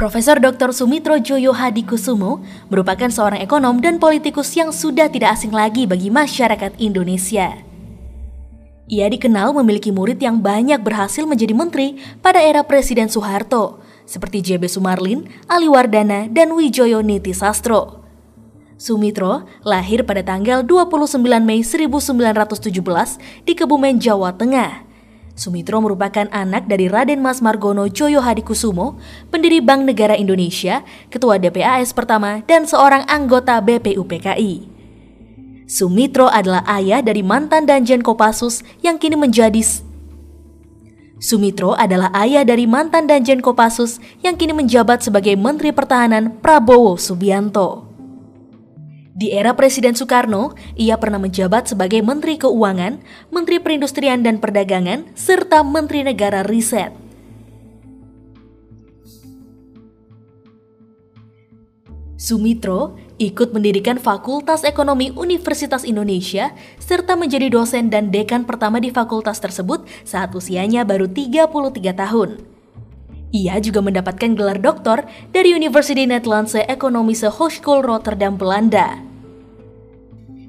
Profesor Dr. Sumitro Joyo Hadikusumo merupakan seorang ekonom dan politikus yang sudah tidak asing lagi bagi masyarakat Indonesia. Ia dikenal memiliki murid yang banyak berhasil menjadi menteri pada era Presiden Soeharto, seperti JB Sumarlin, Ali Wardana, dan Wijoyo Niti Sastro. Sumitro lahir pada tanggal 29 Mei 1917 di Kebumen, Jawa Tengah. Sumitro merupakan anak dari Raden Mas Margono Joyo Hadikusumo, pendiri Bank Negara Indonesia, ketua DPAS pertama, dan seorang anggota BPUPKI. Sumitro adalah ayah dari mantan Danjen Kopassus yang kini menjadi Sumitro adalah ayah dari mantan Danjen Kopassus yang kini menjabat sebagai Menteri Pertahanan Prabowo Subianto. Di era Presiden Soekarno, ia pernah menjabat sebagai Menteri Keuangan, Menteri Perindustrian dan Perdagangan, serta Menteri Negara Riset. Sumitro ikut mendirikan Fakultas Ekonomi Universitas Indonesia serta menjadi dosen dan dekan pertama di fakultas tersebut saat usianya baru 33 tahun. Ia juga mendapatkan gelar doktor dari University Nederlandse Economische Hogeschool Rotterdam, Belanda.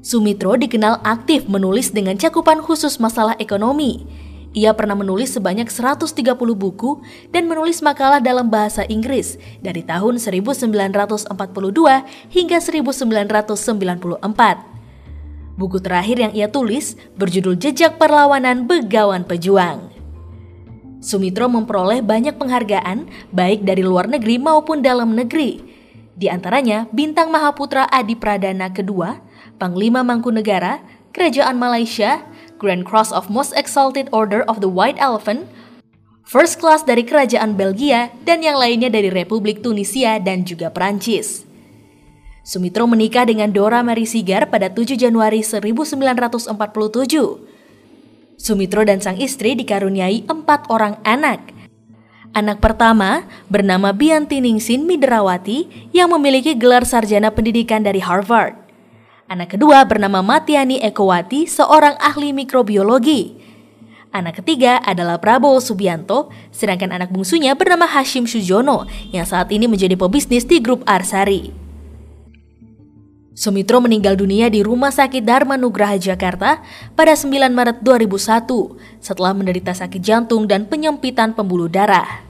Sumitro dikenal aktif menulis dengan cakupan khusus masalah ekonomi. Ia pernah menulis sebanyak 130 buku dan menulis makalah dalam bahasa Inggris dari tahun 1942 hingga 1994. Buku terakhir yang ia tulis berjudul Jejak Perlawanan Begawan Pejuang. Sumitro memperoleh banyak penghargaan baik dari luar negeri maupun dalam negeri. Di antaranya Bintang Mahaputra Adi Pradana kedua, Panglima Mangkunegara, Kerajaan Malaysia, Grand Cross of Most Exalted Order of the White Elephant, First Class dari Kerajaan Belgia, dan yang lainnya dari Republik Tunisia dan juga Prancis. Sumitro menikah dengan Dora Mary Sigar pada 7 Januari 1947. Sumitro dan sang istri dikaruniai empat orang anak. Anak pertama bernama Bianti Ningsin Midrawati yang memiliki gelar sarjana pendidikan dari Harvard. Anak kedua bernama Matiani Ekowati, seorang ahli mikrobiologi. Anak ketiga adalah Prabowo Subianto, sedangkan anak bungsunya bernama Hashim Sujono yang saat ini menjadi pebisnis di grup Arsari. Sumitro meninggal dunia di Rumah Sakit Dharma Nugraha Jakarta pada 9 Maret 2001 setelah menderita sakit jantung dan penyempitan pembuluh darah.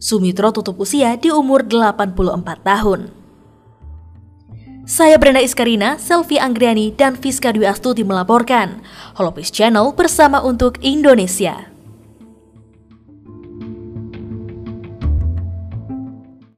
Sumitro tutup usia di umur 84 tahun. Saya Brenda Iskarina, Selvi Anggriani, dan Fiska Dwi Astuti melaporkan. Holopis Channel bersama untuk Indonesia.